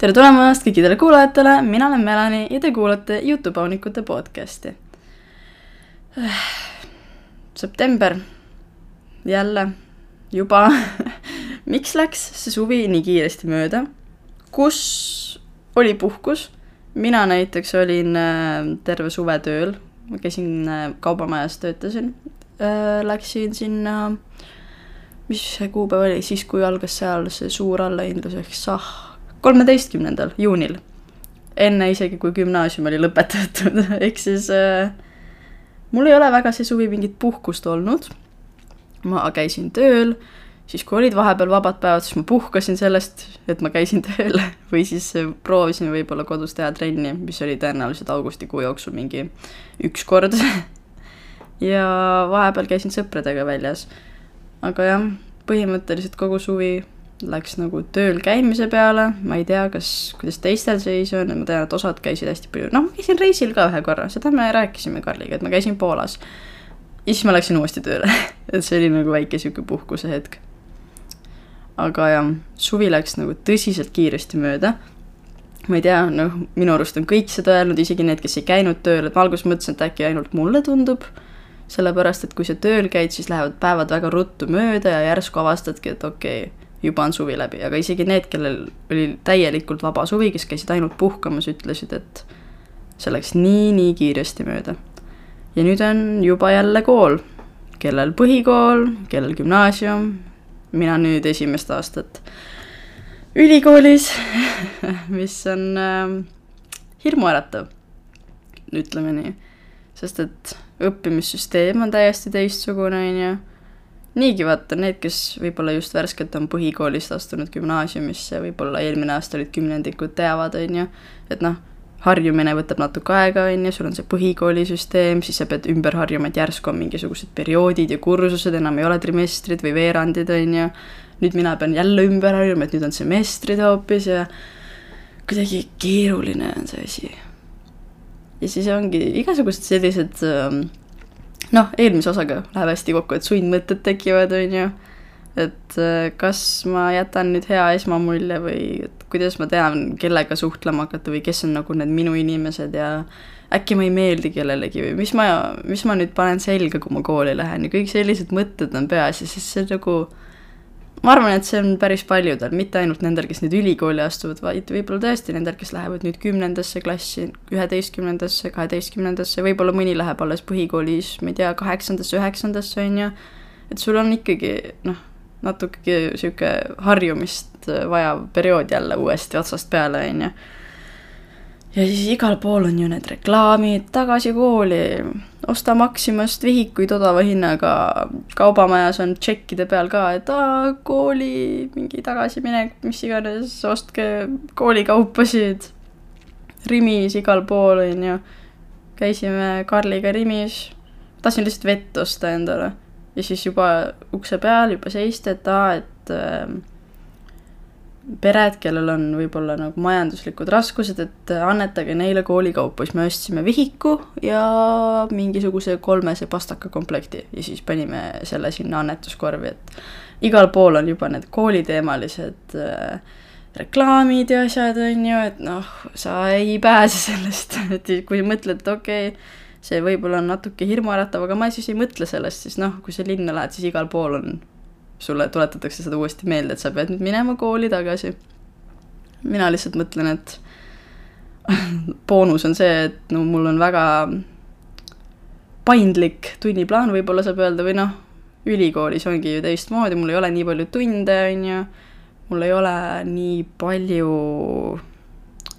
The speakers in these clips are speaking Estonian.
tere tulemast kõikidele kuulajatele, mina olen Melani ja te kuulate Jutupaunikute podcasti. september, jälle, juba. Miks läks see suvi nii kiiresti mööda? kus oli puhkus? mina näiteks olin äh, terve suve tööl, ma käisin äh, kaubamajas, töötasin, läksin sinna, mis see kuupäev oli, siis kui algas seal see suur allahindlus ehk sah kolmeteistkümnendal juunil, enne isegi, kui gümnaasium oli lõpetatud. Ehk siis äh, mul ei ole väga see suvi mingit puhkust olnud. ma käisin tööl, siis kui olid vahepeal vabad päevad, siis ma puhkasin sellest, et ma käisin tööl. Või siis proovisin võib-olla kodus teha trenni, mis oli tõenäoliselt augustikuu jooksul mingi üks kord. Ja vahepeal käisin sõpradega väljas. aga jah, põhimõtteliselt kogu suvi läks nagu tööl käimise peale, ma ei tea, kas, kuidas teistel seis on, ma tean, et osad käisid hästi palju, noh, ma käisin reisil ka ühe korra, seda me rääkisime Karliga, et ma käisin Poolas. ja siis ma läksin uuesti tööle et see oli nagu väike sihuke puhkuse hetk. aga jah, suvi läks nagu tõsiselt kiiresti mööda. ma ei tea, noh, minu arust on kõik seda öelnud, isegi need, kes ei käinud tööl, et ma alguses mõtlesin, et äkki ainult mulle tundub sellepärast, et kui sa tööl käid, siis lähevad päevad väga ruttu mööda ja järsku avastadki, et okei okay,, juba on suvi läbi, aga isegi need, kellel oli täielikult vaba suvi, kes käisid ainult puhkamas, ütlesid, et see läks nii-nii kiiresti mööda. ja nüüd on juba jälle kool, kellel põhikool, kellel gümnaasium, mina nüüd esimest aastat ülikoolis mis on äh, hirmuäratav, ütleme nii. sest et õppimissüsteem on täiesti teistsugune, on ju niigi vaata, need, kes võib-olla just värskelt on põhikoolist astunud gümnaasiumisse, võib-olla eelmine aasta olid kümnendikud, teavad, on ju, et noh, harjumine võtab natuke aega, on ju, sul on see põhikoolisüsteem, siis sa pead ümber harjuma, et järsku on mingisugused perioodid ja kursused, enam ei ole trimestrid või veerandid, on ju. nüüd mina pean jälle ümber harjuma, et nüüd on semestrid hoopis ja kuidagi keeruline on see asi. ja siis ongi igasugused sellised äh, noh, eelmise osaga läheb hästi kokku, et sundmõtted tekivad, on ju. et äh, kas ma jätan nüüd hea esmamulje või et kuidas ma tean, kellega suhtlema hakata või kes on nagu need minu inimesed ja äkki ma ei meeldi kellelegi või mis ma, mis ma nüüd panen selga, kui ma kooli lähen ja kõik sellised mõtted on peas ja siis see nagu ma arvan, et see on päris paljudel, mitte ainult nendel, kes nüüd ülikooli astuvad, vaid võib-olla tõesti nendel, kes lähevad nüüd kümnendasse klassi, üheteistkümnendasse, kaheteistkümnendasse, võib-olla mõni läheb alles põhikoolis, ma ei tea, kaheksandasse, üheksandasse, on ju. et sul on ikkagi noh, natuke sihuke harjumist vajav periood jälle uuesti otsast peale, on ju ja siis igal pool on ju need reklaamid, tagasi kooli, osta Maximast vihikuid odava hinnaga, kaubamajas on tšekkide peal ka, et aa, kooli mingi tagasiminek, mis iganes, ostke koolikaupasid. Rimis igal pool, on ju. käisime Karliga Rimis, tahtsin lihtsalt vett osta endale ja siis juba ukse peal juba seista, et aa, et äh, pered, kellel on võib-olla nagu majanduslikud raskused, et annetage neile koolikaupa, siis me ostsime vihiku ja mingisuguse kolmese pastakakomplekti ja siis panime selle sinna annetuskorvi, et igal pool on juba need kooliteemalised äh, reklaamid ja asjad, on ju, et noh, sa ei pääse sellest, et kui mõtled, et okei okay,, see võib-olla on natuke hirmuäratav, aga ma siis ei mõtle sellest, siis noh, kui sa linna lähed, siis igal pool on sulle tuletatakse seda uuesti meelde, et sa pead nüüd minema kooli tagasi. mina lihtsalt mõtlen, et boonus on see, et no mul on väga paindlik tunniplaan, võib-olla saab öelda, või noh, ülikoolis ongi ju teistmoodi, mul ei ole nii palju tunde, on ju, mul ei ole nii palju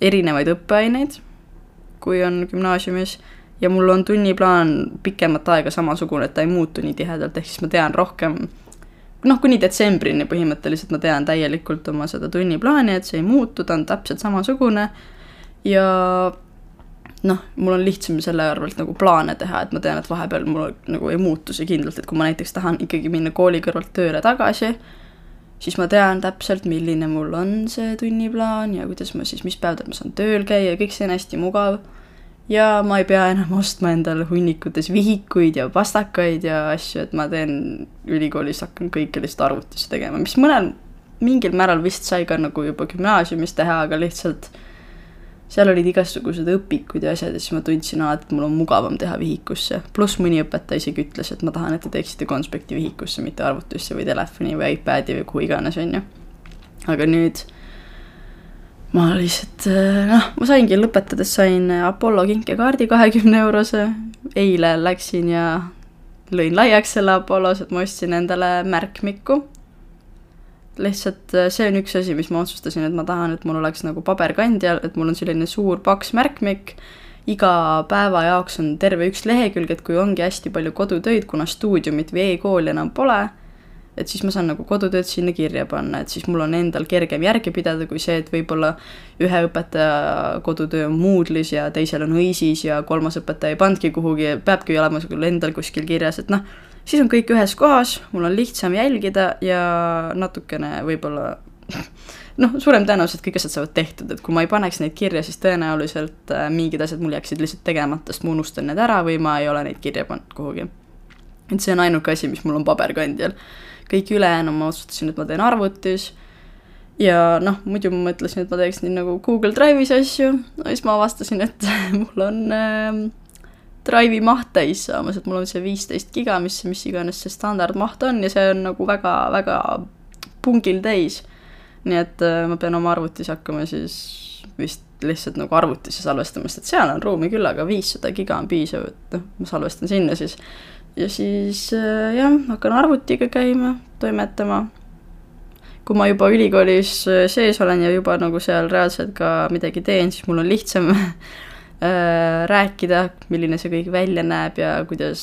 erinevaid õppeaineid, kui on gümnaasiumis, ja mul on tunniplaan pikemat aega samasugune, et ta ei muutu nii tihedalt, ehk siis ma tean rohkem noh, kuni detsembrini põhimõtteliselt ma tean täielikult oma seda tunniplaani, et see ei muutu, ta on täpselt samasugune. Ja noh, mul on lihtsam selle arvelt nagu plaane teha, et ma tean, et vahepeal mul nagu ei muutu see kindlalt, et kui ma näiteks tahan ikkagi minna kooli kõrvalt tööle tagasi, siis ma tean täpselt, milline mul on see tunniplaan ja kuidas ma siis, mis päevadel ma saan tööl käia kõik see on hästi mugav ja ma ei pea enam ostma endale hunnikutes vihikuid ja pastakaid ja asju, et ma teen ülikoolis, hakkan kõike lihtsalt arvutis tegema, mis mõnel mingil määral vist sai ka nagu juba gümnaasiumis teha, aga lihtsalt seal olid igasugused õpikud ja asjad ja siis ma tundsin alati, et mul on mugavam teha vihikusse. pluss mõni õpetaja isegi ütles, et ma tahan, et te teeksite konspekti vihikusse, mitte arvutisse või telefoni või iPadi või kuhu iganes, on ju. aga nüüd ma lihtsalt noh, ma saingi lõpetades sain Apollo kinkekaardi kahekümne eurose. eile läksin ja lõin laiaks selle Apollos, et ma ostsin endale märkmikku lihtsalt äh, see on üks asi, mis ma otsustasin, et ma tahan, et mul oleks nagu paberkandjal, et mul on selline suur paks märkmik, iga päeva jaoks on terve üks lehekülg, et kui ongi hästi palju kodutöid, kuna stuudiumit või e-kooli enam pole, et siis ma saan nagu kodutööd sinna kirja panna, et siis mul on endal kergem järge pidada kui see, et võib-olla ühe õpetaja kodutöö on Moodle'is ja teisel on Õisis ja kolmas õpetaja ei pannudki kuhugi, peabki olema sul endal kuskil kirjas, et noh siis on kõik ühes kohas, mul on lihtsam jälgida ja natukene võib-olla noh, suurem tõenäosus, et kõik asjad saavad tehtud, et kui ma ei paneks neid kirja, siis tõenäoliselt äh, mingid asjad mul jääksid lihtsalt tegemata, sest ma unustan need ära või ma ei ole neid kirja pannud kuhugi. Et see on ainuke asi, mis mul on paberkandjal. kõik ülejäänu ma otsustasin, et ma teen arvutis ja noh, muidu ma mõtlesin, et ma teeks nii nagu Google Drive'is asju, siis ma avastasin, et mul on äh, Drive'i maht täis saamas, et mul on see viisteist giga, mis, mis iganes see standardmaht on ja see on nagu väga, väga pungil täis. nii et äh, ma pean oma arvutis hakkama siis vist lihtsalt nagu arvutisse salvestama, sest et seal on ruumi küll, aga viissada giga on piisav, et noh, ma salvestan sinna siis. Ja siis äh, jah, hakkan arvutiga käima, toimetama. kui ma juba ülikoolis äh, sees olen ja juba nagu seal reaalselt ka midagi teen, siis mul on lihtsam äh, rääkida, milline see kõik välja näeb ja kuidas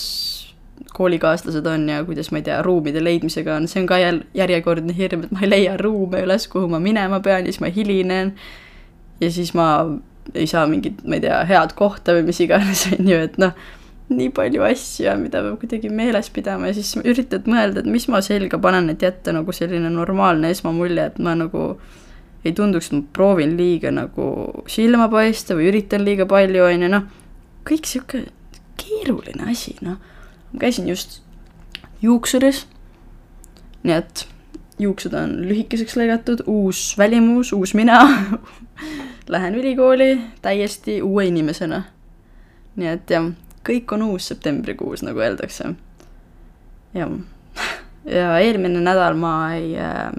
koolikaaslased on ja kuidas, ma ei tea, ruumide leidmisega on, see on ka jälle järjekordne hirm, et ma ei leia ruume üles, kuhu ma minema pean ja siis ma hilinen. ja siis ma ei saa mingit, ma ei tea, head kohta või mis iganes, on ju, et noh, nii palju asju, mida peab kuidagi meeles pidama ja siis üritad mõelda, et mis ma selga panen, et jätta nagu selline normaalne esmamulje, et ma nagu ei tunduks, et ma proovin liiga nagu silma paista või üritan liiga palju, on ju, noh, kõik sihuke keeruline asi, noh. ma käisin just juuksuris, nii et juuksed on lühikeseks lõigatud, uus välimus, uus mina Lähen ülikooli täiesti uue inimesena. nii et jah, kõik on uus septembrikuus, nagu öeldakse. jah, ja eelmine nädal ma ei äh,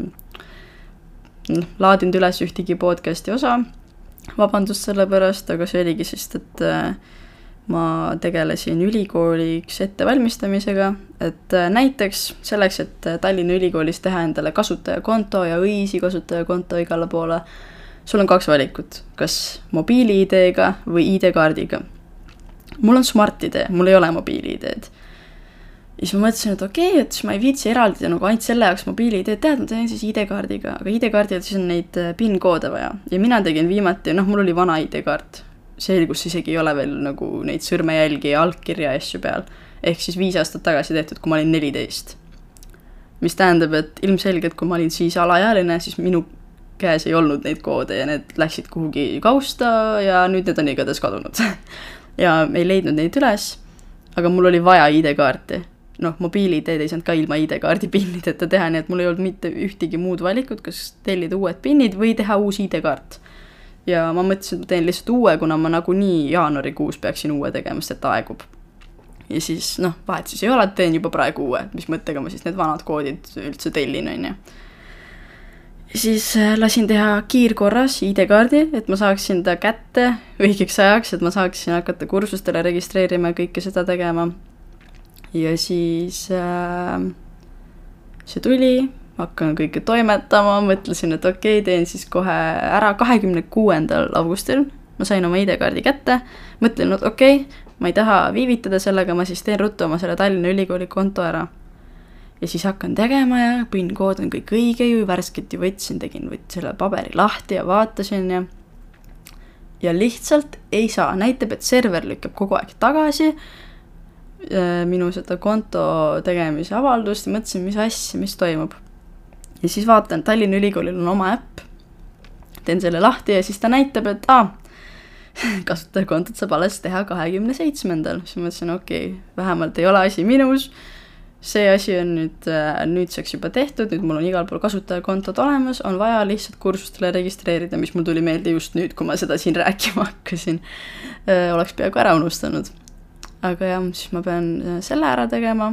noh, laadinud üles ühtegi podcast'i osa, vabandust selle pärast, aga see oligi sest, et äh, ma tegelesin ülikooliks ettevalmistamisega, et äh, näiteks selleks, et äh, Tallinna Ülikoolis teha endale kasutajakonto ja õisi kasutajakonto igale poole, sul on kaks valikut, kas mobiili-ID-ga või ID-kaardiga. Mul on Smart-ID, mul ei ole mobiili-ID-d ja siis ma mõtlesin, et okei okay,, et siis ma ei viitsi eraldada nagu ainult selle jaoks mobiili-ID-d teha, ma teen siis ID-kaardiga, aga ID-kaardil siis on neid äh, PIN-koode vaja. ja mina tegin viimati, noh, mul oli vana ID-kaart. see, kus isegi ei ole veel nagu neid sõrmejälgi ja allkirja asju peal. ehk siis viis aastat tagasi tehtud, kui ma olin neliteist. mis tähendab, et ilmselgelt, kui ma olin siis alaealine, siis minu käes ei olnud neid koode ja need läksid kuhugi kausta ja nüüd need on igatahes kadunud ja ei leidnud neid üles, aga mul oli vaja ID-kaarti noh, mobiil-ID-d ei saanud ka ilma ID-kaardi PIN-ideta teha, nii et mul ei olnud mitte ühtegi muud valikut, kas tellida uued PIN-id või teha uus ID-kaart. ja ma mõtlesin, et ma teen lihtsalt uue, kuna ma nagunii jaanuarikuus peaksin uue tegema, sest et aegub. ja siis noh, vahet siis ei ole, teen juba praegu uue, mis mõttega ma siis need vanad koodid üldse tellin, on ju siis äh, lasin teha kiirkorras ID-kaardi, et ma saaksin ta kätte õigeks ajaks, et ma saaksin hakata kursustele registreerima ja kõike seda tegema ja siis äh, see tuli, hakkan kõike toimetama, mõtlesin, et okei okay,, teen siis kohe ära kahekümne kuuendal augustil. ma sain oma ID-kaardi kätte, mõtlen, et okei okay,, ma ei taha viivitada sellega, ma siis teen ruttu oma selle Tallinna Ülikooli konto ära. Ja siis hakkan tegema ja PIN-kood on kõik õige ju, värskelt ju võtsin, tegin, võtsin selle paberi lahti ja vaatasin ja ja lihtsalt ei saa, näitab, et server lükkab kogu aeg tagasi minu seda konto tegemise avaldust ja mõtlesin, mis asja, mis toimub. ja siis vaatan, Tallinna Ülikoolil on oma äpp, teen selle lahti ja siis ta näitab, et aa ah,, kasutajakontot saab alles teha kahekümne seitsmendal, siis mõtlesin, okei okay,, vähemalt ei ole asi minus, see asi on nüüd äh, nüüdseks juba tehtud, nüüd mul on igal pool kasutajakontod olemas, on vaja lihtsalt kursustele registreerida, mis mul tuli meelde just nüüd, kui ma seda siin rääkima hakkasin. Äh, oleks peaaegu ära unustanud. aga jah, siis ma pean äh, selle ära tegema,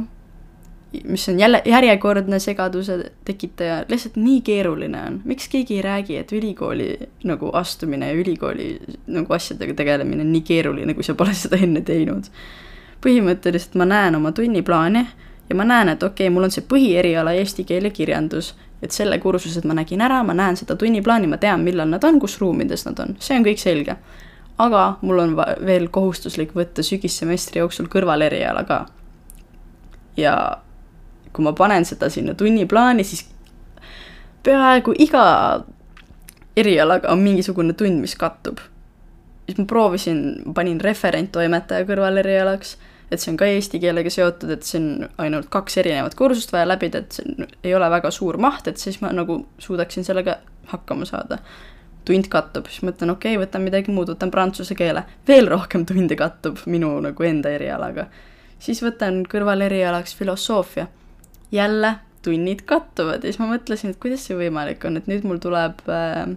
mis on jälle järjekordne segaduse tekitaja, lihtsalt nii keeruline on. miks keegi ei räägi, et ülikooli nagu astumine ja ülikooli nagu asjadega tegelemine on nii keeruline, kui sa pole seda enne teinud? põhimõtteliselt ma näen oma tunniplaani ja ma näen, et okei okay,, mul on see põhieriala eesti keel ja kirjandus, et selle kursused ma nägin ära, ma näen seda tunniplaani, ma tean, millal nad on, kus ruumides nad on, see on kõik selge. aga mul on veel kohustuslik võtta sügissemestri jooksul kõrvaleriala ka. ja kui ma panen seda sinna tunniplaani, siis peaaegu iga erialaga on mingisugune tund, mis kattub. siis ma proovisin, panin referenttoimetaja kõrvalerialaks et see on ka eesti keelega seotud, et see on ainult kaks erinevat kursust vaja läbida, et see ei ole väga suur maht, et siis ma nagu suudaksin sellega hakkama saada. tund kattub, siis mõtlen, okei okay,, võtan midagi muud, võtan prantsuse keele, veel rohkem tunde kattub minu nagu enda erialaga. siis võtan kõrvalerialaks filosoofia, jälle tunnid kattuvad ja siis ma mõtlesin, et kuidas see võimalik on, et nüüd mul tuleb äh,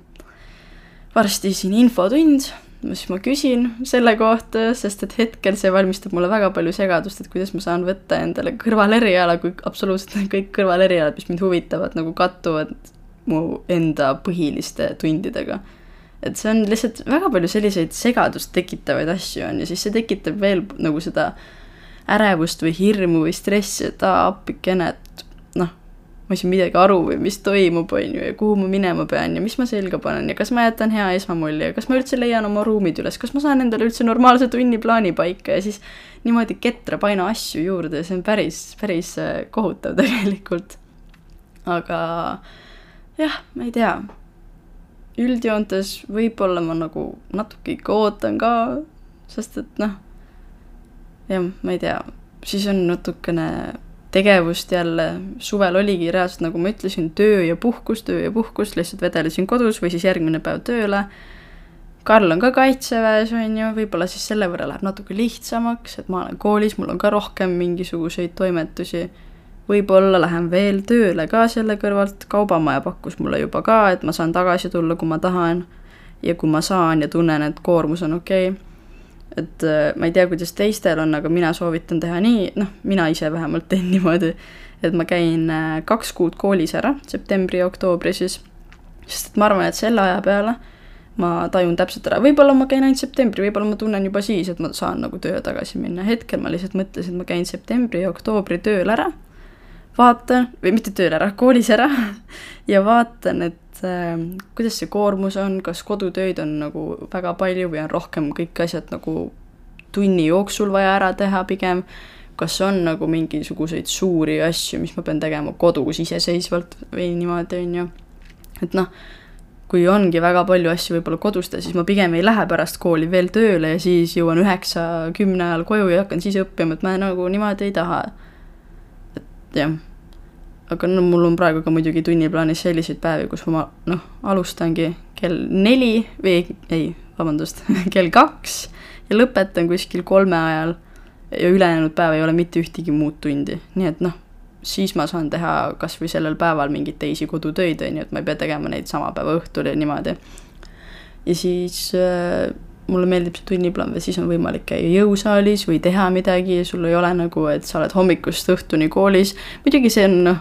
varsti siin infotund siis ma küsin selle kohta, sest et hetkel see valmistab mulle väga palju segadust, et kuidas ma saan võtta endale kõrvaleriala, kui absoluutselt kõik kõrvalerialad, mis mind huvitavad, nagu kattuvad mu enda põhiliste tundidega. et see on lihtsalt väga palju selliseid segadust tekitavaid asju on ja siis see tekitab veel nagu seda ärevust või hirmu või stressi, et aa, appikene, et ma ei saa midagi aru või mis toimub, on ju, ja kuhu ma minema pean ja mis ma selga panen ja kas ma jätan hea esmamulje ja kas ma üldse leian oma ruumid üles, kas ma saan endale üldse normaalse tunniplaani paika ja siis niimoodi ketrab aina asju juurde ja see on päris, päris äh, kohutav tegelikult. aga jah, ma ei tea. üldjoontes võib-olla ma nagu natuke ikka ootan ka, sest et noh, jah, ma ei tea, siis on natukene tegevust jälle, suvel oligi reaalselt, nagu ma ütlesin, töö ja puhkus, töö ja puhkus, lihtsalt vedelesin kodus või siis järgmine päev tööle. Karl on ka kaitseväes, on ju, võib-olla siis selle võrra läheb natuke lihtsamaks, et ma olen koolis, mul on ka rohkem mingisuguseid toimetusi. võib-olla lähen veel tööle ka selle kõrvalt, kaubamaja pakkus mulle juba ka, et ma saan tagasi tulla, kui ma tahan. ja kui ma saan ja tunnen, et koormus on okei okay et äh, ma ei tea, kuidas teistel on, aga mina soovitan teha nii, noh, mina ise vähemalt teen niimoodi, et ma käin äh, kaks kuud koolis ära, septembri ja oktoobri siis, sest et ma arvan, et selle aja peale ma tajun täpselt ära, võib-olla ma käin ainult septembri, võib-olla ma tunnen juba siis, et ma saan nagu tööle tagasi minna, hetkel ma lihtsalt mõtlesin, et ma käin septembri ja oktoobri tööl ära, vaatan, või mitte tööl ära, koolis ära ja vaatan, et äh, kuidas see koormus on, kas kodutöid on nagu väga palju või on rohkem kõik asjad nagu tunni jooksul vaja ära teha pigem, kas on nagu mingisuguseid suuri asju, mis ma pean tegema kodus iseseisvalt või niimoodi, on ju. et noh, kui ongi väga palju asju võib-olla kodus teha, siis ma pigem ei lähe pärast kooli veel tööle ja siis jõuan üheksa-kümne ajal koju ja hakkan siis õppima, et ma nagu niimoodi ei taha. Et jah. Aga no mul on praegu ka muidugi tunniplaanis selliseid päevi, kus ma noh, alustangi kell neli või ei, vabandust kell kaks ja lõpetan kuskil kolme ajal. Ja ülejäänud päev ei ole mitte ühtegi muud tundi, nii et noh, siis ma saan teha kas või sellel päeval mingeid teisi kodutöid, on ju, et ma ei pea tegema neid sama päeva õhtul ja niimoodi. ja siis äh, mulle meeldib see tunniplaan või siis on võimalik käia jõusaalis või teha midagi ja sul ei ole nagu, et sa oled hommikust õhtuni koolis, muidugi see on noh,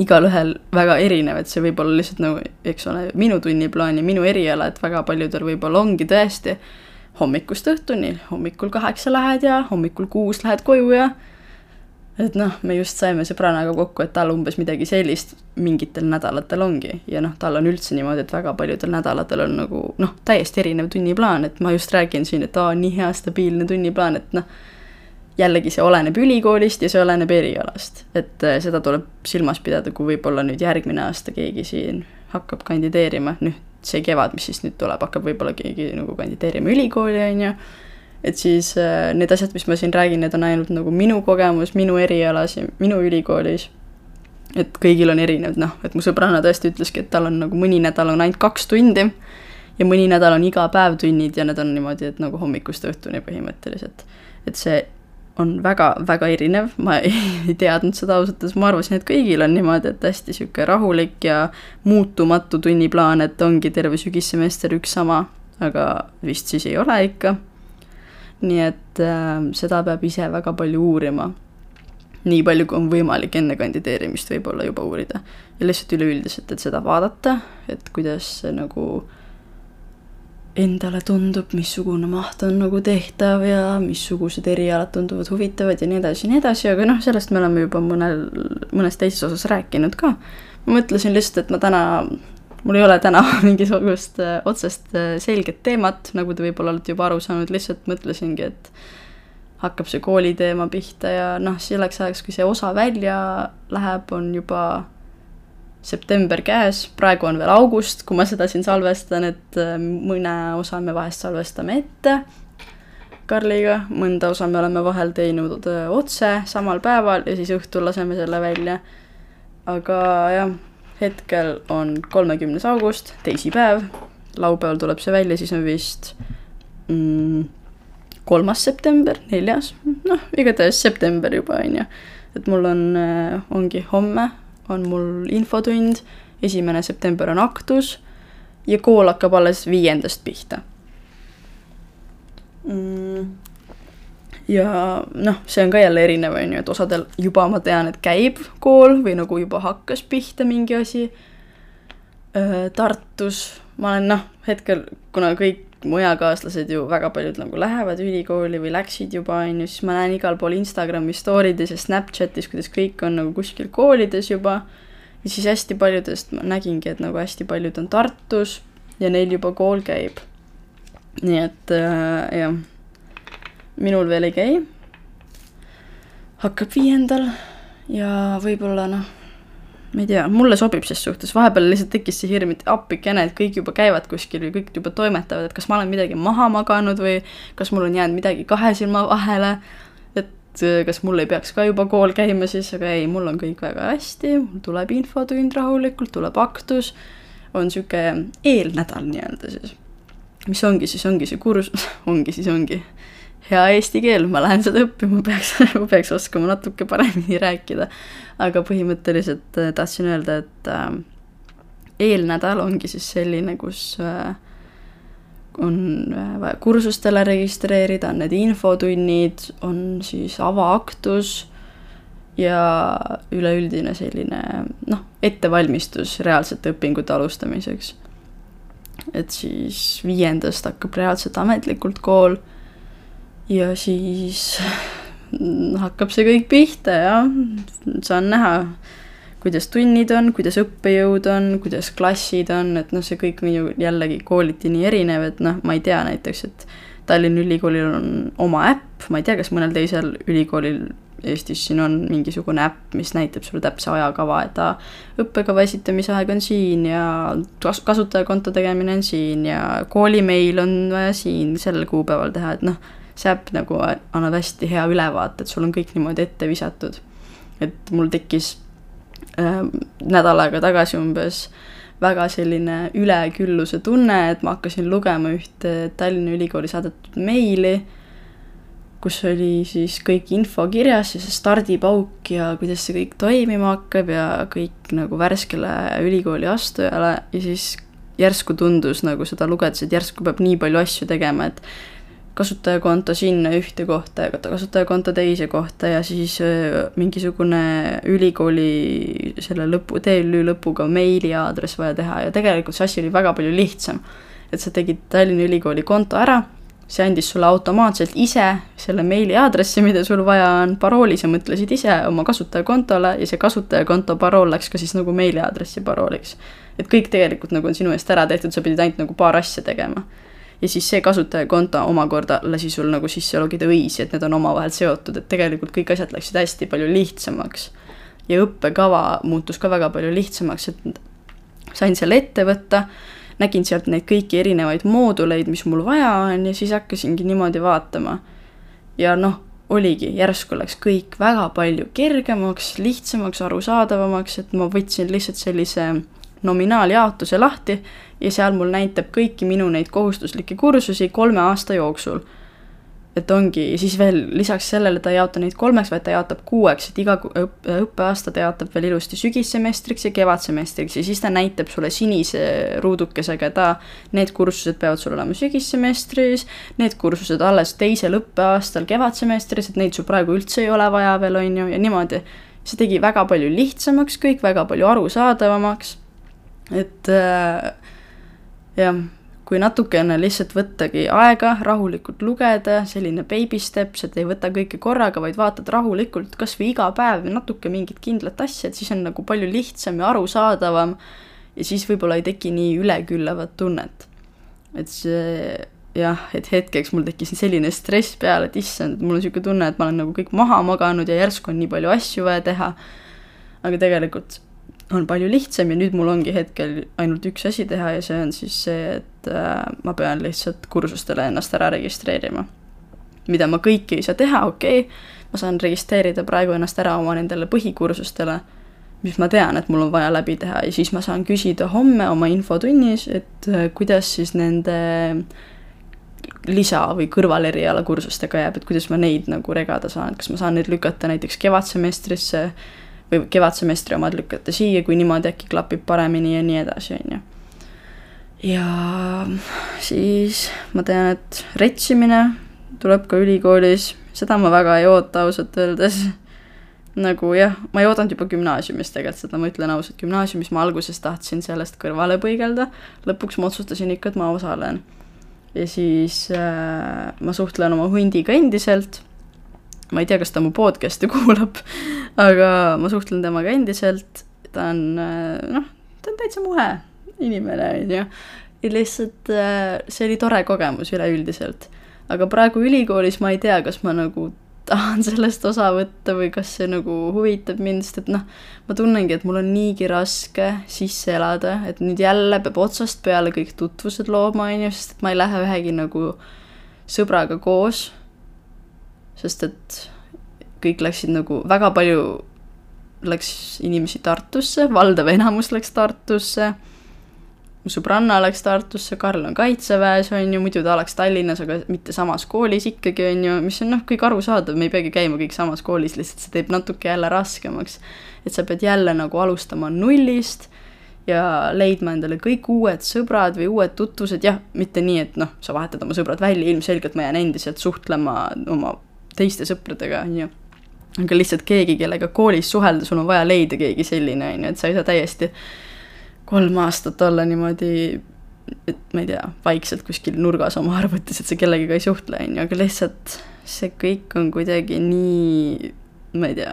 igalühel väga erinev, et see võib olla lihtsalt nagu, eks ole, minu tunniplaan ja minu eriala, et väga paljudel võib-olla ongi tõesti hommikust õhtuni, hommikul kaheksa lähed ja hommikul kuus lähed koju ja et noh, me just saime sõbrannaga kokku, et tal umbes midagi sellist mingitel nädalatel ongi. Ja noh, tal on üldse niimoodi, et väga paljudel nädalatel on nagu noh, täiesti erinev tunniplaan, et ma just räägin siin, et aa, nii hea stabiilne tunniplaan, et noh jällegi see oleneb ülikoolist ja see oleneb erialast, et äh, seda tuleb silmas pidada, kui võib-olla nüüd järgmine aasta keegi siin hakkab kandideerima, noh, see kevad, mis siis nüüd tuleb, hakkab võib-olla keegi nagu kandideerima ülikooli, on ju, et siis äh, need asjad, mis ma siin räägin, need on ainult nagu minu kogemus, minu erialas ja minu ülikoolis. et kõigil on erinev, noh, et mu sõbranna tõesti ütleski, et tal on nagu mõni nädal on ainult kaks tundi ja mõni nädal on iga päev tunnid ja need on niimoodi, et nagu hommikust õhtuni põhimõtteliselt. et see on väga-väga erinev, ma ei, teadnud seda ausalt öeldes, ma arvasin, et kõigil on niimoodi, et hästi niisugune rahulik ja muutumatu tunniplaan, et ongi terve sügissemester üks sama, aga vist siis ei ole ikka. Nii et äh, seda peab ise väga palju uurima. nii palju, kui on võimalik enne kandideerimist võib-olla juba uurida. ja lihtsalt üleüldiselt, et seda vaadata, et kuidas see nagu endale tundub, missugune maht on nagu tehtav ja missugused erialad tunduvad huvitavad ja nii edasi ja nii edasi, aga noh, sellest me oleme juba mõnel, mõnes teises osas rääkinud ka. ma mõtlesin lihtsalt, et ma täna, mul ei ole täna mingisugust äh, otsest äh, selget teemat, nagu te võib-olla olete juba aru saanud, lihtsalt mõtlesingi, et hakkab see kooli teema pihta ja noh, selleks ajaks, kui see osa välja läheb, on juba september käes, praegu on veel august, kui ma seda siin salvestan, et äh, mõne osa me vahest salvestame ette Karliga, mõnda osa me oleme vahel teinud otse samal päeval ja siis õhtul laseme selle välja. aga jah, hetkel on kolmekümnes august, teisipäev, laupäeval tuleb see välja, siis on vist mm, kolmas september, neljas, noh, igatahes september juba, on ju. et mul on, äh, ongi homme on mul infotund, esimene september on aktus ja kool hakkab alles viiendast pihta. Mm.. Ja noh, see on ka jälle erinev, on ju, et osadel juba ma tean, et käib kool või nagu juba hakkas pihta mingi asi. Tartus ma olen noh, hetkel, kuna kõik mu eakaaslased ju väga paljud nagu lähevad ülikooli või läksid juba, on ju, siis ma näen igal pool Instagrami story des ja Snapchatis, kuidas kõik on nagu kuskil koolides juba. ja siis hästi paljudest ma nägingi, et nagu hästi paljud on Tartus ja neil juba kool käib. nii et äh, jah, minul veel ei käi. hakkab viiendal ja võib-olla noh ma ei tea, mulle sobib ses suhtes, vahepeal lihtsalt tekkis see hirm, et appikene, et kõik juba käivad kuskil ja kõik juba toimetavad, et kas ma olen midagi maha maganud või kas mul on jäänud midagi kahe silma vahele. et äh, kas mul ei peaks ka juba kool käima siis, aga ei, mul on kõik väga hästi, mul tuleb infotund rahulikult, tuleb aktus. on sihuke eelnädal nii-öelda siis. mis ongi siis, ongi see kursus ongi siis, ongi hea eesti keel, ma lähen seda õppima, peaks ma peaks oskama natuke paremini rääkida. aga põhimõtteliselt äh, tahtsin öelda, et äh, eelnädal ongi siis selline, kus äh, on äh, vaja kursustele registreerida, on need infotunnid, on siis avaaktus ja üleüldine selline noh, ettevalmistus reaalsete õpingute alustamiseks. et siis viiendast hakkab reaalselt ametlikult kool ja siis hakkab see kõik pihta ja saan näha, kuidas tunnid on, kuidas õppejõud on, kuidas klassid on, et noh, see kõik minu jällegi kooliti nii erinev, et noh, ma ei tea näiteks, et Tallinna Ülikoolil on oma äpp, ma ei tea, kas mõnel teisel ülikoolil Eestis siin on mingisugune äpp, mis näitab sulle täpse ajakava, et aa, õppekava esitamise aeg on siin ja kas-, kasutajakonto tegemine on siin ja koolimeil on vaja siin sel kuupäeval teha, et noh see äpp nagu annab hästi hea ülevaate, et sul on kõik niimoodi ette visatud. et mul tekkis äh, nädal aega tagasi umbes väga selline ülekülluse tunne, et ma hakkasin lugema ühte Tallinna Ülikooli saadetud meili, kus oli siis kõik info kirjas ja see stardipauk ja kuidas see kõik toimima hakkab ja kõik nagu värskele ülikooli astujale ja siis järsku tundus nagu seda lugedes, et järsku peab nii palju asju tegema, et kasutajakonto sinna ühte kohta ja kasutajakonto teise kohta ja siis mingisugune ülikooli selle lõpu, TLÜ lõpuga meiliaadress vaja teha ja tegelikult see asi oli väga palju lihtsam. et sa tegid Tallinna Ülikooli konto ära, see andis sulle automaatselt ise selle meiliaadressi, mida sul vaja on, parooli sa mõtlesid ise oma kasutajakontole ja see kasutajakonto parool läks ka siis nagu meiliaadressi parooliks. et kõik tegelikult nagu on sinu eest ära tehtud, sa pidid ainult nagu paar asja tegema ja siis see kasutajakonto omakorda lasi sul nagu sisse logida õisi, et need on omavahel seotud, et tegelikult kõik asjad läksid hästi palju lihtsamaks. ja õppekava muutus ka väga palju lihtsamaks, et sain selle ette võtta, nägin sealt neid kõiki erinevaid mooduleid, mis mul vaja on ja siis hakkasingi niimoodi vaatama. ja noh, oligi, järsku läks kõik väga palju kergemaks, lihtsamaks, arusaadavamaks, et ma võtsin lihtsalt sellise nominaaljaotuse lahti ja seal mul näitab kõiki minu neid kohustuslikke kursusi kolme aasta jooksul. et ongi, ja siis veel lisaks sellele ta ei jaota neid kolmeks, vaid ta jaotab kuueks, et iga õppe, õppeaasta ta jaotab veel ilusti sügissemestriks ja kevadsemestriks ja siis ta näitab sulle sinise ruudukesega, ta, need kursused peavad sul olema sügissemestris, need kursused alles teisel õppeaastal kevadsemestris, et neid sul praegu üldse ei ole vaja veel, on ju, ja niimoodi. see tegi väga palju lihtsamaks kõik, väga palju arusaadavamaks, et äh, jah kui natukene lihtsalt võttagi aega, rahulikult lugeda, selline baby steps, et ei võta kõike korraga, vaid vaatad rahulikult kas või iga päev natuke mingit kindlat asja, et siis on nagu palju lihtsam ja arusaadavam ja siis võib-olla ei teki nii üleküllavat tunnet. et see jah, et hetkeks mul tekkis selline stress peale, et issand, mul on niisugune tunne, et ma olen nagu kõik maha maganud ja järsku on nii palju asju vaja teha, aga tegelikult on palju lihtsam ja nüüd mul ongi hetkel ainult üks asi teha ja see on siis see, et äh, ma pean lihtsalt kursustele ennast ära registreerima. mida ma kõike ei saa teha, okei okay,, ma saan registreerida praegu ennast ära oma nendele põhikursustele, mis ma tean, et mul on vaja läbi teha ja siis ma saan küsida homme oma infotunnis, et äh, kuidas siis nende lisa- või kõrvalerialakursustega jääb, et kuidas ma neid nagu regada saan, kas ma saan neid lükata näiteks kevadsemestrisse või kevadsemestri omad lükata siia, kui niimoodi äkki klapib paremini ja nii edasi, on ju. ja siis ma tean, et retsimine tuleb ka ülikoolis, seda ma väga ei oota ausalt öeldes. nagu jah, ma ei oodanud juba gümnaasiumis tegelikult seda, ma ütlen ausalt, gümnaasiumis ma alguses tahtsin sellest kõrvale põigelda, lõpuks ma otsustasin ikka, et ma osalen. ja siis äh, ma suhtlen oma hundiga endiselt ma ei tea, kas ta mu podcast'i kuulab, aga ma suhtlen temaga endiselt, ta on noh, ta on täitsa muhe inimene, on ju. ja lihtsalt see oli tore kogemus üleüldiselt. aga praegu ülikoolis ma ei tea, kas ma nagu tahan sellest osa võtta või kas see nagu huvitab mind, sest et noh, ma tunnengi, et mul on niigi raske sisse elada, et nüüd jälle peab otsast peale kõik tutvused looma, on ju, sest et ma ei lähe ühegi nagu sõbraga koos sest et kõik läksid nagu, väga palju läks inimesi Tartusse, valdav enamus läks Tartusse, mu sõbranna läks Tartusse, Karl on kaitseväes, on ju, muidu ta oleks Tallinnas, aga mitte samas koolis ikkagi, on ju, mis on noh, kõik arusaadav, me ei peagi käima kõik samas koolis, lihtsalt see teeb natuke jälle raskemaks. et sa pead jälle nagu alustama nullist ja leidma endale kõik uued sõbrad või uued tutvused, jah, mitte nii, et noh, sa vahetad oma sõbrad välja, ilmselgelt ma jään endiselt suhtlema oma teiste sõpradega, on ju. aga lihtsalt keegi, kellega koolis suhelda, sul on vaja leida keegi selline, on ju, et sa ei saa täiesti kolm aastat olla niimoodi, et ma ei tea, vaikselt kuskil nurgas oma arvutis, et sa kellegagi ei suhtle, on ju, aga lihtsalt see kõik on kuidagi nii, ma ei tea,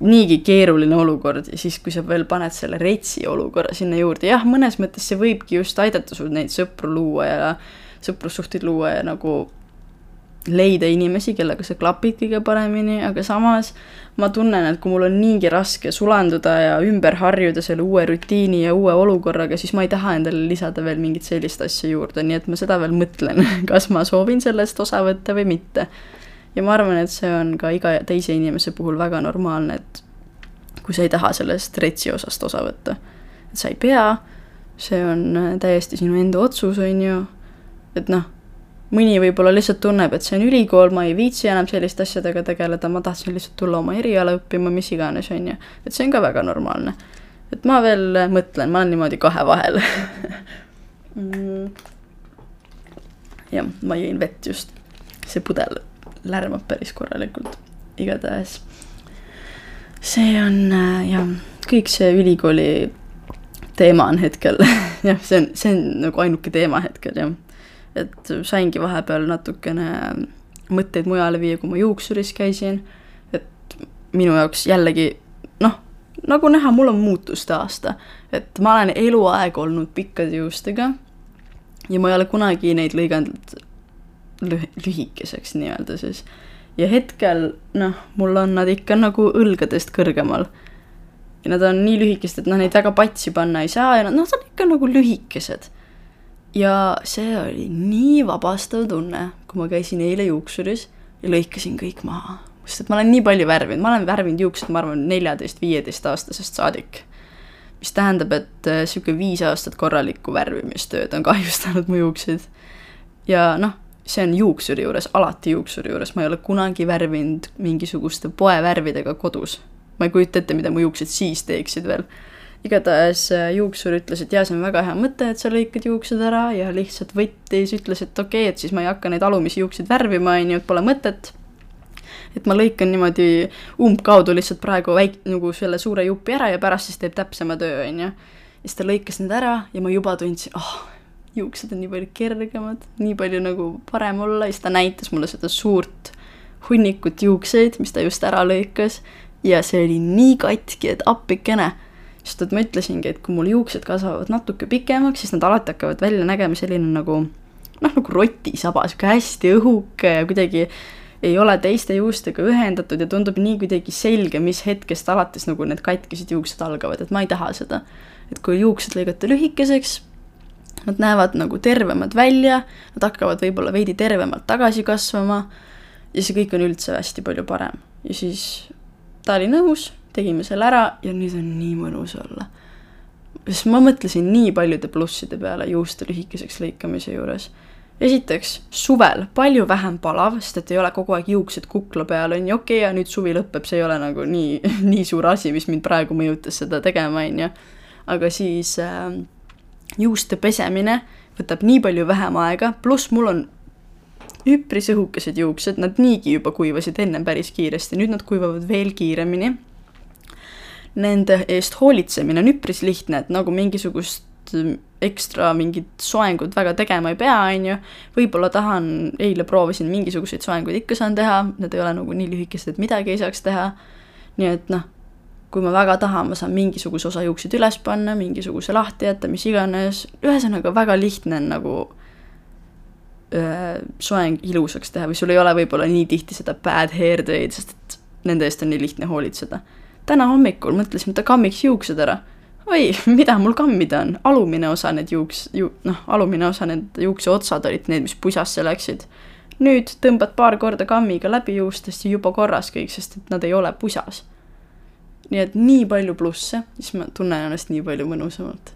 niigi keeruline olukord ja siis, kui sa veel paned selle retsi olukorra sinna juurde, jah, mõnes mõttes see võibki just aidata sul neid sõpru luua ja sõprussuhteid luua ja nagu leida inimesi, kellega sa klapid kõige paremini, aga samas ma tunnen, et kui mul on niigi raske sulanduda ja ümber harjuda selle uue rutiini ja uue olukorraga, siis ma ei taha endale lisada veel mingit sellist asja juurde, nii et ma seda veel mõtlen, kas ma soovin sellest osa võtta või mitte. ja ma arvan, et see on ka iga teise inimese puhul väga normaalne, et kui sa ei taha sellest retsi osast osa võtta, et sa ei pea, see on täiesti sinu enda otsus, on ju, et noh mõni võib-olla lihtsalt tunneb, et see on ülikool, ma ei viitsi enam selliste asjadega tegeleda, ma tahtsin lihtsalt tulla oma eriala õppima, mis iganes, on ju. et see on ka väga normaalne. et ma veel mõtlen, ma olen niimoodi kahe vahel mm. jah, ma jõin vett just. see pudel lärmab päris korralikult, igatahes. see on äh, jah, kõik see ülikooli teema on hetkel jah, see on, see on nagu ainuke teema hetkel, jah et saingi vahepeal natukene mõtteid mujale viia, kui ma juuksuris käisin, et minu jaoks jällegi noh, nagu näha, mul on muutuste aasta, et ma olen eluaeg olnud pikkade juustega ja ma ei ole kunagi neid lõiganud lüh-, lühikeseks nii-öelda siis. ja hetkel noh, mul on nad ikka nagu õlgadest kõrgemal. ja nad on nii lühikesed, et noh, neid väga patsi panna ei saa ja nad, noh, nad on ikka nagu lühikesed ja see oli nii vabastav tunne, kui ma käisin eile juuksuris ja lõikasin kõik maha. sest et ma olen nii palju värvinud, ma olen värvinud juuksed, ma arvan, neljateist-viieteistaastasest saadik. mis tähendab, et niisugune äh, viis aastat korralikku värvimistööd on kahjustanud mu juukseid. ja noh, see on juuksuri juures, alati juuksuri juures, ma ei ole kunagi värvinud mingisuguste poevärvidega kodus. ma ei kujuta ette, mida mu juuksed siis teeksid veel. Igatahes äh, juuksur ütles, et jaa, see on väga hea mõte, et sa lõikad juuksed ära ja lihtsalt võttis, ütles, et okei okay,, et siis ma ei hakka neid alumisi juukseid värvima, on ju, et pole mõtet et ma lõikan niimoodi umbkaudu lihtsalt praegu väik-, nagu selle suure jupi ära ja pärast siis teeb täpsema töö, on ju. ja siis ta lõikas need ära ja ma juba tundsin, ah oh,, juuksed on nii palju kergemad, nii palju nagu parem olla ja siis ta näitas mulle seda suurt hunnikut juukseid, mis ta just ära lõikas ja see oli nii katki, et appikene. Sest et ma ütlesingi, et kui mul juuksed kasvavad natuke pikemaks, siis nad alati hakkavad välja nägema selline nagu noh, nagu rotisaba, sihuke hästi õhuke ja kuidagi ei ole teiste juustega ühendatud ja tundub nii kuidagi selge, mis hetkest alates nagu need katkised juuksed algavad, et ma ei taha seda. et kui juuksed lõigata lühikeseks, nad näevad nagu tervemad välja, nad hakkavad võib-olla veidi tervemalt tagasi kasvama ja see kõik on üldse hästi palju parem. ja siis ta oli nõus, tegime selle ära ja nüüd on nii mõnus olla. sest ma mõtlesin nii paljude plusside peale juuste lühikeseks lõikamise juures esiteks, suvel palju vähem palav, sest et ei ole kogu aeg juuksed kukla peal, on ju, okei okay,, ja nüüd suvi lõpeb, see ei ole nagu nii, nii suur asi, mis mind praegu mõjutas seda tegema, on ju. aga siis äh, juuste pesemine võtab nii palju vähem aega, pluss mul on üpris õhukesed juuksed, nad niigi juba kuivasid ennem päris kiiresti, nüüd nad kuivavad veel kiiremini. Nende eest hoolitsemine on üpris lihtne, et nagu mingisugust ekstra mingit soengut väga tegema ei pea, on ju. võib-olla tahan, eile proovisin mingisuguseid soenguid ikka saan teha, need ei ole nagu nii lühikesed, et midagi ei saaks teha. nii et noh, kui ma väga tahan, ma saan mingisuguse osa juukseid üles panna, mingisuguse lahti jätta, mis iganes, ühesõnaga väga lihtne on nagu öö, soeng ilusaks teha või sul ei ole võib-olla nii tihti seda bad hair day'd, sest et nende eest on nii lihtne hoolitseda. Täna hommikul mõtlesin, et kammiks juuksed ära oi, mida mul kammida on, alumine osa need juuks, ju-, noh, alumine osa need juukse otsad olid need, mis pusasse läksid. nüüd tõmbad paar korda kammiga läbi juustest ja juba korras kõik, sest et nad ei ole pusas. nii et nii palju plusse, siis ma tunnen ennast nii palju mõnusamalt.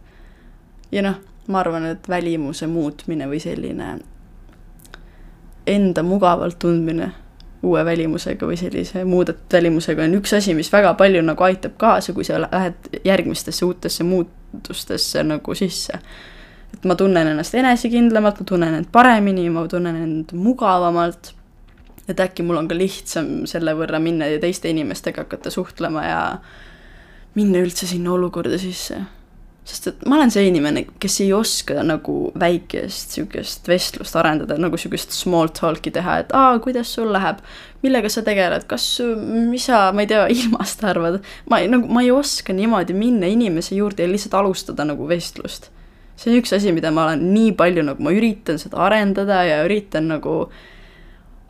ja noh, ma arvan, et välimuse muutmine või selline enda mugavalt tundmine uue välimusega või sellise muudetud välimusega on üks asi, mis väga palju nagu aitab kaasa, kui sa lähed järgmistesse uutesse muutustesse nagu sisse. et ma tunnen ennast enesekindlamalt, ma tunnen end paremini, ma tunnen end mugavamalt, et äkki mul on ka lihtsam selle võrra minna ja teiste inimestega hakata suhtlema ja minna üldse sinna olukorda sisse sest et ma olen see inimene, kes ei oska nagu väikest sihukest vestlust arendada, nagu sihukest small talk'i teha, et aa, kuidas sul läheb, millega sa tegeled, kas, mis sa, ma ei tea, ilmast arvad. ma ei, nagu, ma ei oska niimoodi minna inimese juurde ja lihtsalt alustada nagu vestlust. see on üks asi, mida ma olen nii palju nagu, ma üritan seda arendada ja üritan nagu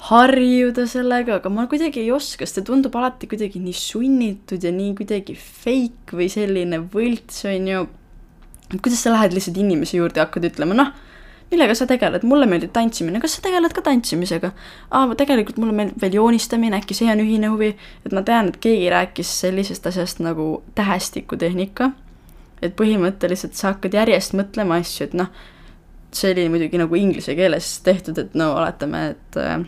harjuda sellega, aga ma kuidagi ei oska, sest see tundub alati kuidagi nii sunnitud ja nii kuidagi fake või selline võlts, on ju et kuidas sa lähed lihtsalt inimese juurde ja hakkad ütlema, noh, millega sa tegeled, mulle meeldib tantsimine, kas sa tegeled ka tantsimisega? aa, tegelikult mulle meeldib veel joonistamine, äkki see on ühine huvi, et ma tean, et keegi rääkis sellisest asjast nagu tähestikutehnika, et põhimõtteliselt sa hakkad järjest mõtlema asju, et noh, see oli muidugi nagu inglise keeles tehtud, et no oletame, et äh,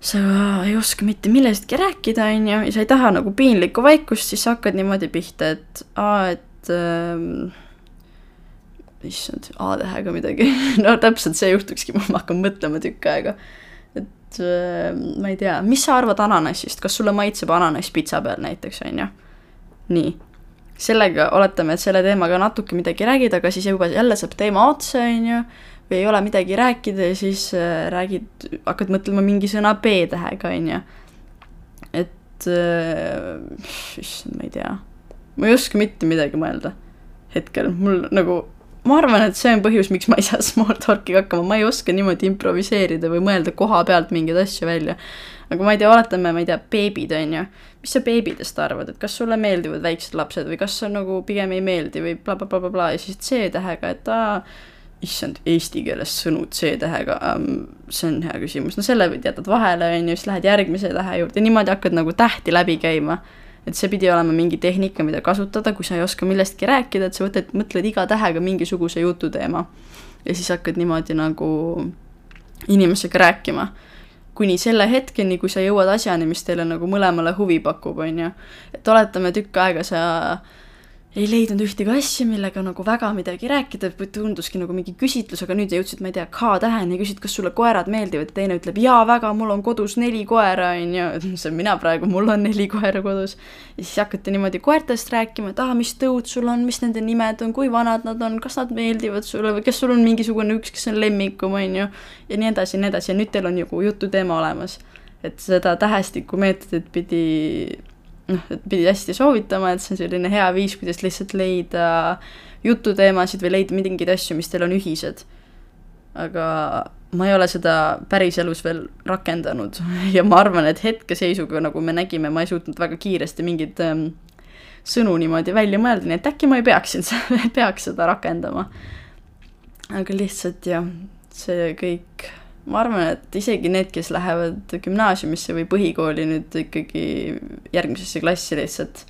sa ei oska mitte millestki rääkida, on ju, ja sa ei taha nagu piinlikku vaikust, siis sa hakkad niimoodi pihta, et aa, et et äh, issand, A-tähega midagi no täpselt see juhtukski, ma hakkan mõtlema tükk aega. et äh, ma ei tea, mis sa arvad ananassist, kas sulle maitseb ananass pitsa peal näiteks, on ju? nii, sellega oletame, et selle teemaga natuke midagi räägid, aga siis juba jälle saab teema otsa, on ju, või ei ole midagi rääkida ja siis äh, räägid, hakkad mõtlema mingi sõna B-tähega, on ju. et äh, issand, ma ei tea ma ei oska mitte midagi mõelda hetkel, mul nagu, ma arvan, et see on põhjus, miks ma ei saa small talk'iga hakkama, ma ei oska niimoodi improviseerida või mõelda koha pealt mingeid asju välja. aga ma ei tea, oletame, ma ei tea, beebid, on ju, mis sa beebidest arvad, et kas sulle meeldivad väiksed lapsed või kas sa nagu pigem ei meeldi või blablabla bla, bla, bla ja siis C-tähega, et aa, issand, eesti keeles sõnu C-tähega um,, see on hea küsimus, no selle jätad vahele, on ju, siis lähed järgmise tähe juurde, niimoodi hakkad nagu tähti läbi käima et see pidi olema mingi tehnika, mida kasutada, kui sa ei oska millestki rääkida, et sa võtad, mõtled iga tähega mingisuguse jututeema. ja siis hakkad niimoodi nagu inimesega rääkima. kuni selle hetkeni, kui sa jõuad asjani, mis teile nagu mõlemale huvi pakub, on ju. et oletame tükk aega sa ei leidnud ühtegi asja, millega nagu väga midagi rääkida, tunduski nagu mingi küsitlus, aga nüüd jõudsid, ma ei tea, K-täheni küsid, kas sulle koerad meeldivad ja teine ütleb jaa, väga, mul on kodus neli koera, on ju, see olen mina praegu, mul on neli koera kodus. ja siis hakati niimoodi koertest rääkima, et aa, mis tõud sul on, mis nende nimed on, kui vanad nad on, kas nad meeldivad sulle või kas sul on mingisugune üks, kes on lemmikum, on ju, ja nii edasi ja nii edasi ja nüüd teil on nagu jututeema olemas. et seda tähestikumeetodit pidi noh, et pidi hästi soovitama, et see on selline hea viis, kuidas lihtsalt leida jututeemasid või leida mingeid asju, mis teil on ühised. aga ma ei ole seda päriselus veel rakendanud ja ma arvan, et hetkeseisuga, nagu me nägime, ma ei suutnud väga kiiresti mingeid ähm, sõnu niimoodi välja mõelda, nii et äkki ma ei peaks, peaks seda rakendama. aga lihtsalt jah, see kõik ma arvan, et isegi need, kes lähevad gümnaasiumisse või põhikooli nüüd ikkagi järgmisesse klassi lihtsalt,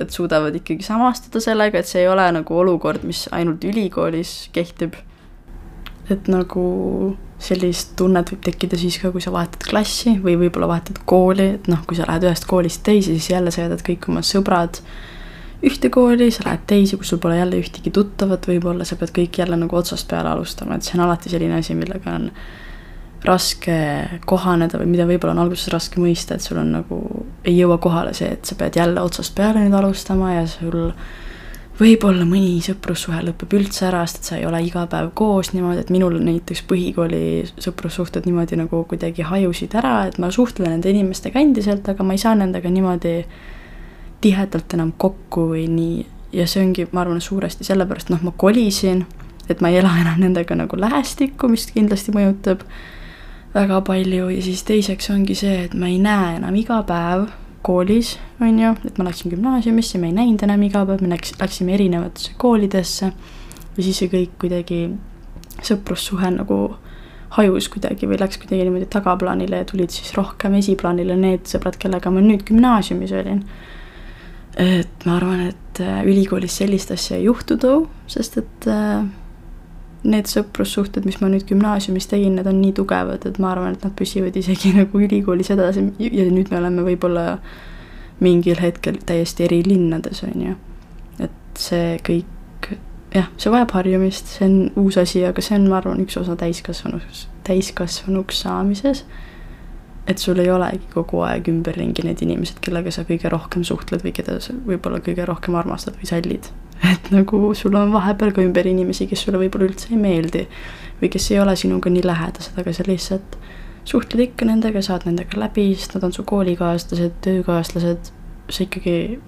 et suudavad ikkagi samastuda sellega, et see ei ole nagu olukord, mis ainult ülikoolis kehtib. et nagu sellist tunnet võib tekkida siis ka, kui sa vahetad klassi või võib-olla vahetad kooli, et noh, kui sa lähed ühest koolist teise, siis jälle sa jätad kõik oma sõbrad ühte kooli, sa lähed teise, kus sul pole jälle ühtegi tuttavat, võib-olla sa pead kõik jälle nagu otsast peale alustama, et see on alati selline asi, millega on raske kohaneda või mida võib-olla on alguses raske mõista, et sul on nagu, ei jõua kohale see, et sa pead jälle otsast peale nüüd alustama ja sul võib-olla mõni sõprussuhe lõpeb üldse ära, sest et sa ei ole iga päev koos niimoodi, et minul näiteks põhikooli sõprussuhted niimoodi nagu kuidagi hajusid ära, et ma suhtlen nende inimestega endiselt, aga ma ei saa nendega niimoodi tihedalt enam kokku või nii. ja see ongi, ma arvan, suuresti sellepärast, noh, ma kolisin, et ma ei ela enam nendega nagu lähestikku, mis kindlasti mõjutab väga palju ja siis teiseks ongi see, et ma ei näe enam iga päev koolis, on ju, et ma läksin gümnaasiumisse, me ei näinud enam iga päev, me läks, läksime erinevatesse koolidesse ja siis see kõik kuidagi, sõprussuhe nagu hajus kuidagi või läks kuidagi niimoodi tagaplaanile ja tulid siis rohkem esiplaanile need sõbrad, kellega ma nüüd gümnaasiumis olin. et ma arvan, et äh, ülikoolis sellist asja ei juhtu too, sest et äh, need sõprussuhted, mis ma nüüd gümnaasiumis tegin, need on nii tugevad, et ma arvan, et nad püsivad isegi nagu ülikoolis edasi ja nüüd me oleme võib-olla mingil hetkel täiesti eri linnades, on ju. et see kõik, jah, see vajab harjumist, see on uus asi, aga see on, ma arvan, üks osa täiskasvanuks, täiskasvanuks saamises. et sul ei olegi kogu aeg ümberringi need inimesed, kellega sa kõige rohkem suhtled või keda sa võib-olla kõige rohkem armastad või sallid et nagu sul on vahepeal ka ümber inimesi, kes sulle võib-olla üldse ei meeldi või kes ei ole sinuga nii lähedased, aga sa lihtsalt suhtled ikka nendega, saad nendega läbi, sest nad on su koolikaaslased, töökaaslased, sa ikkagi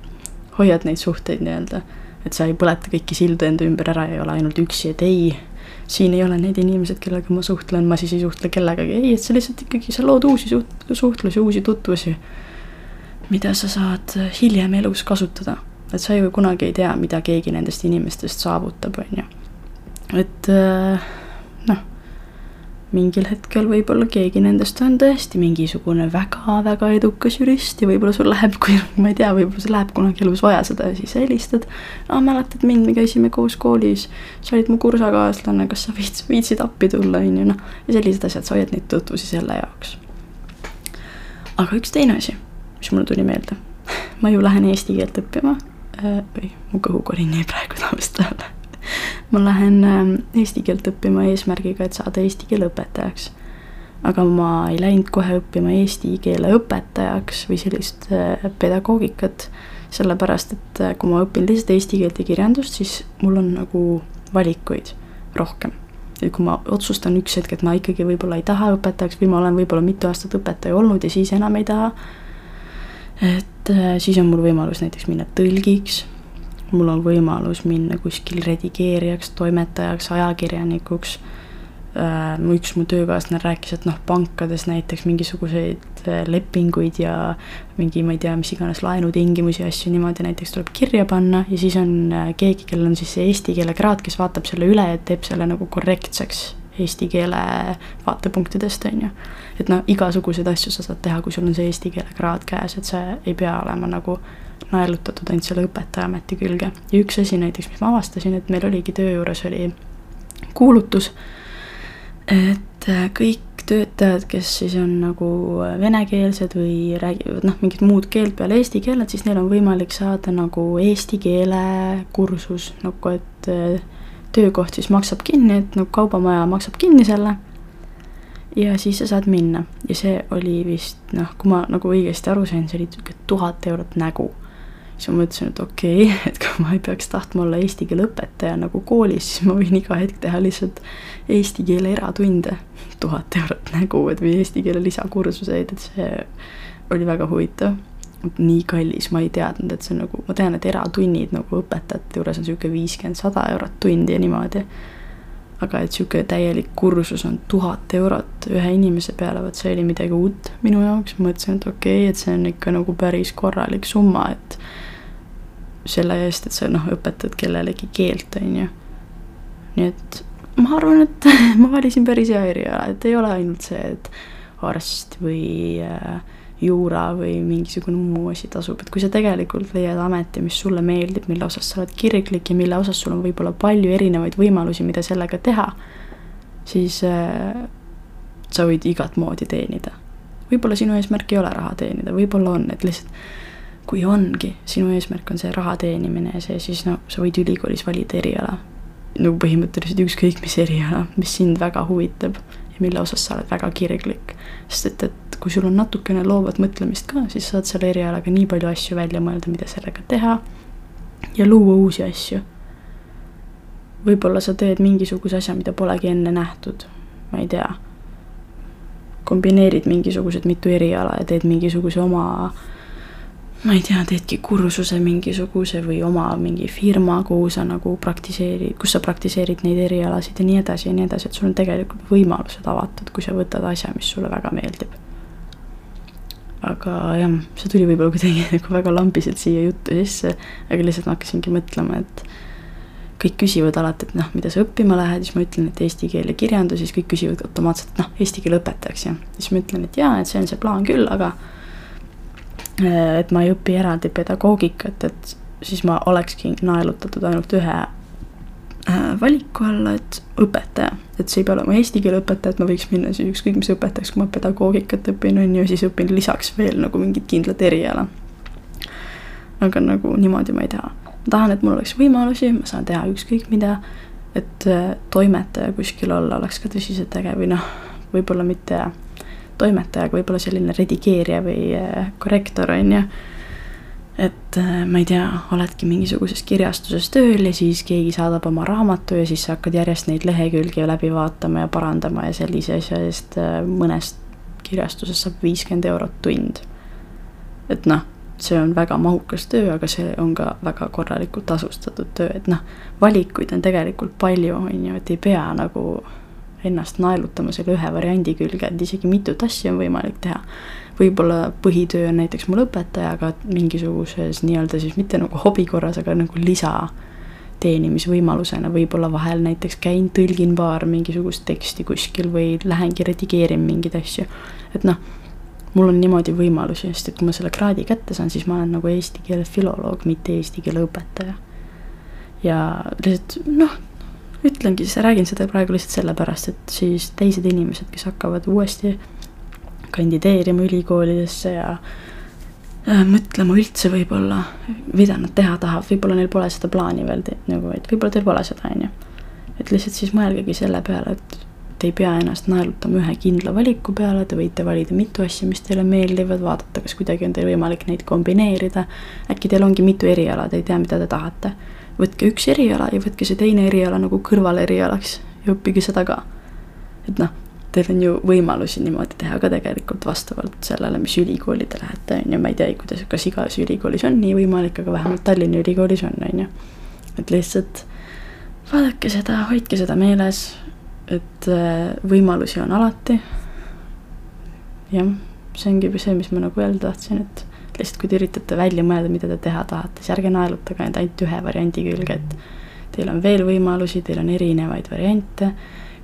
hoiad neid suhteid nii-öelda, et sa ei põleta kõiki sildu enda ümber ära ja ei ole ainult üksi, et ei, siin ei ole need inimesed, kellega ma suhtlen, ma siis ei suhtle kellegagi, ei, et sa lihtsalt ikkagi, sa lood uusi suht-, suhtlusi, uusi tutvusi, mida sa saad hiljem elus kasutada et sa ju kunagi ei tea, mida keegi nendest inimestest saavutab, on ju. et äh, noh, mingil hetkel võib-olla keegi nendest on tõesti mingisugune väga-väga edukas jurist ja võib-olla sul läheb, kui ma ei tea, võib-olla sul läheb kunagi elus vaja seda ja siis helistad. aa, mäletad mind, me käisime koos koolis, sa olid mu kursakaaslane, kas sa viits-, viitsid appi tulla, on ju, noh. ja sellised asjad, sa hoiad neid tutvusi selle jaoks. aga üks teine asi, mis mulle tuli meelde ma ju lähen eesti keelt õppima Äh, või mu kõhukorin jäi praegu taust alla. ma lähen ähm, eesti keelt õppima eesmärgiga, et saada eesti keele õpetajaks. aga ma ei läinud kohe õppima eesti keele õpetajaks või sellist äh, pedagoogikat, sellepärast et äh, kui ma õpin lihtsalt eesti keelt ja kirjandust, siis mul on nagu valikuid rohkem et kui ma otsustan üks hetk, et ma ikkagi võib-olla ei taha õpetajaks või ma olen võib-olla mitu aastat õpetaja olnud ja siis enam ei taha, et äh, siis on mul võimalus näiteks minna tõlgiks, mul on võimalus minna kuskil redigeerijaks, toimetajaks, ajakirjanikuks. Äh, üks mu töökaaslane rääkis, et noh, pankades näiteks mingisuguseid äh, lepinguid ja mingi, ma ei tea, mis iganes laenutingimusi ja asju niimoodi näiteks tuleb kirja panna ja siis on keegi, kellel on siis see eesti keele kraad, kes vaatab selle üle ja teeb selle nagu korrektseks eesti keele vaatepunktidest, on ju. Et noh, igasuguseid asju sa saad teha, kui sul on see eesti keele kraad käes, et sa ei pea olema nagu naelutatud ainult selle õpetajaameti külge. ja üks asi näiteks, mis ma avastasin, et meil oligi töö juures oli kuulutus, et kõik töötajad, kes siis on nagu venekeelsed või räägivad noh, mingit muud keelt peale eesti keele, et siis neil on võimalik saada nagu eesti keele kursus, nagu et äh, töökoht siis maksab kinni, et nagu kaubamaja maksab kinni selle. Ja siis sa saad minna ja see oli vist noh, kui ma nagu õigesti aru sain, see oli sihuke tuhat eurot nägu siis ma mõtlesin, et okei okay,, et kui ma ei peaks tahtma olla eesti keele õpetaja nagu koolis, siis ma võin iga hetk teha lihtsalt eesti keele eratunde. tuhat eurot nägu, et või eesti keele lisakursuseid, et see oli väga huvitav. nii kallis, ma ei teadnud, et see on nagu, ma tean, et eratunnid nagu õpetajate juures on sihuke viiskümmend, sada eurot tund ja niimoodi. Aga et sihuke täielik kursus on tuhat eurot ühe inimese peale, vot see oli midagi uut minu jaoks, mõtlesin, et okei okay,, et see on ikka nagu päris korralik summa, et selle eest, et sa noh, õpetad kellelegi keelt, on ju. nii et ma arvan, et ma valisin päris hea eriala, et ei ole ainult see, et arst või äh, juura või mingisugune muu asi tasub, et kui sa tegelikult leiad ameti, mis sulle meeldib, mille osas sa oled kirglik ja mille osas sul on võib-olla palju erinevaid võimalusi, mida sellega teha, siis äh, sa võid igat moodi teenida. võib-olla sinu eesmärk ei ole raha teenida, võib-olla on, et lihtsalt kui ongi, sinu eesmärk on see raha teenimine ja see, siis no sa võid ülikoolis valida eriala. nagu põhimõtteliselt ükskõik mis eriala, mis sind väga huvitab ja mille osas sa oled väga kirglik. sest et, et kui sul on natukene loovat mõtlemist ka, siis saad selle erialaga nii palju asju välja mõelda, mida sellega teha ja luua uusi asju. võib-olla sa teed mingisuguse asja, mida polegi enne nähtud, ma ei tea. kombineerid mingisugused mitu eriala ja teed mingisuguse oma ma ei tea, teedki kursuse mingisuguse või oma mingi firma, kuhu sa nagu praktiseerid, kus sa praktiseerid neid erialasid ja nii edasi ja nii edasi, et sul on tegelikult võimalused avatud, kui sa võtad asja, mis sulle väga meeldib. Aga jah, see tuli võib-olla kuidagi nagu väga lambiselt siia juttu sisse, aga lihtsalt ma hakkasingi mõtlema, et kõik küsivad alati, et noh, mida sa õppima lähed, siis ma ütlen, et eesti keel ja kirjandus, siis kõik küsivad automaatselt, noh, eesti keele õpetajaks ja siis ma ütlen, et jaa, et see on see plaan küll, aga Äh, et ma ei õpi eraldi pedagoogikat, et siis ma olekski naelutatud ainult ühe valiku alla, et õpetaja, et see ei pea olema eesti keele õpetaja, et ma võiks minna siis ükskõik mis õpetajaks, kui ma pedagoogikat õpin, on ju, siis õpin lisaks veel nagu mingit kindlat eriala. aga nagu niimoodi ma ei taha. ma tahan, et mul oleks võimalusi, ma saan teha ükskõik mida, et äh, toimetaja kuskil olla oleks ka tõsiselt äge või noh, võib-olla mitte toimetajaga, võib-olla selline redigeerija või äh, korrektor, on ju. Et äh, ma ei tea, oledki mingisuguses kirjastuses tööl ja siis keegi saadab oma raamatu ja siis sa hakkad järjest neid lehekülgi läbi vaatama ja parandama ja sellise asja eest äh, mõnest kirjastusest saab viiskümmend eurot tund. et noh, see on väga mahukas töö, aga see on ka väga korralikult tasustatud töö, et noh, valikuid on tegelikult palju, on ju, et ei pea nagu ennast naelutama selle ühe variandi külge, et isegi mitut asja on võimalik teha. võib-olla põhitöö on näiteks mul õpetajaga mingisuguses nii-öelda siis mitte nagu hobi korras, aga nagu lisa teenimisvõimalusena, võib-olla vahel näiteks käin, tõlgin paar mingisugust teksti kuskil või lähengi redigeerin mingeid asju. et noh, mul on niimoodi võimalusi, sest et kui ma selle kraadi kätte saan, siis ma olen nagu eesti keele filoloog, mitte eesti keele õpetaja. ja lihtsalt noh, ütlengi, räägin seda praegu lihtsalt sellepärast, et siis teised inimesed, kes hakkavad uuesti kandideerima ülikoolidesse ja äh, mõtlema üldse võib-olla, mida nad teha tahavad, võib-olla neil pole seda plaani veel nagu, et võib-olla teil pole seda, on ju. et lihtsalt siis mõelgegi selle peale, et te ei pea ennast naelutama ühe kindla valiku peale, te võite valida mitu asja, mis teile meeldivad, vaadata, kas kuidagi on teil võimalik neid kombineerida. äkki teil ongi mitu eriala, te ei tea, mida te tahate võtke üks eriala ja võtke see teine eriala nagu kõrvalerialaks ja õppige seda ka. et noh, teil on ju võimalusi niimoodi teha ka tegelikult vastavalt sellele, mis ülikooli te lähete, on ju, ma ei tea, kuidas, kas igas ülikoolis on nii võimalik, aga vähemalt Tallinna Ülikoolis on, on ju. et lihtsalt vaadake seda, hoidke seda meeles, et äh, võimalusi on alati. jah, see ongi see, mis ma nagu öelda tahtsin, et lihtsalt kui te üritate välja mõelda, mida te teha tahate, siis ärge naelutage end ainult ühe variandi külge, et teil on veel võimalusi, teil on erinevaid variante,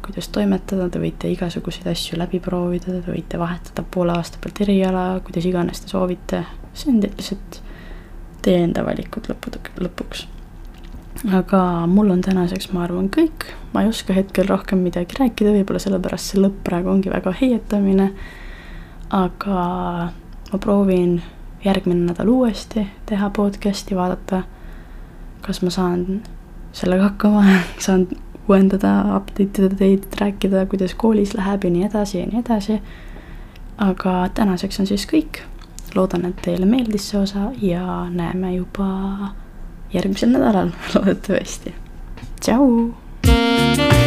kuidas toimetada, te võite igasuguseid asju läbi proovida, te võite vahetada poole aasta pealt eriala, kuidas iganes te soovite, see on lihtsalt teie enda valikud lõppude, lõpuks. aga mul on tänaseks, ma arvan, kõik, ma ei oska hetkel rohkem midagi rääkida, võib-olla sellepärast see lõpp praegu ongi väga heietamine. aga ma proovin järgmine nädal uuesti teha podcast'i, vaadata, kas ma saan sellega hakkama saan uuendada, update ida teid, rääkida, kuidas koolis läheb ja nii edasi ja nii edasi. aga tänaseks on siis kõik. loodan, et teile meeldis see osa ja näeme juba järgmisel nädalal loodetavasti. tšau.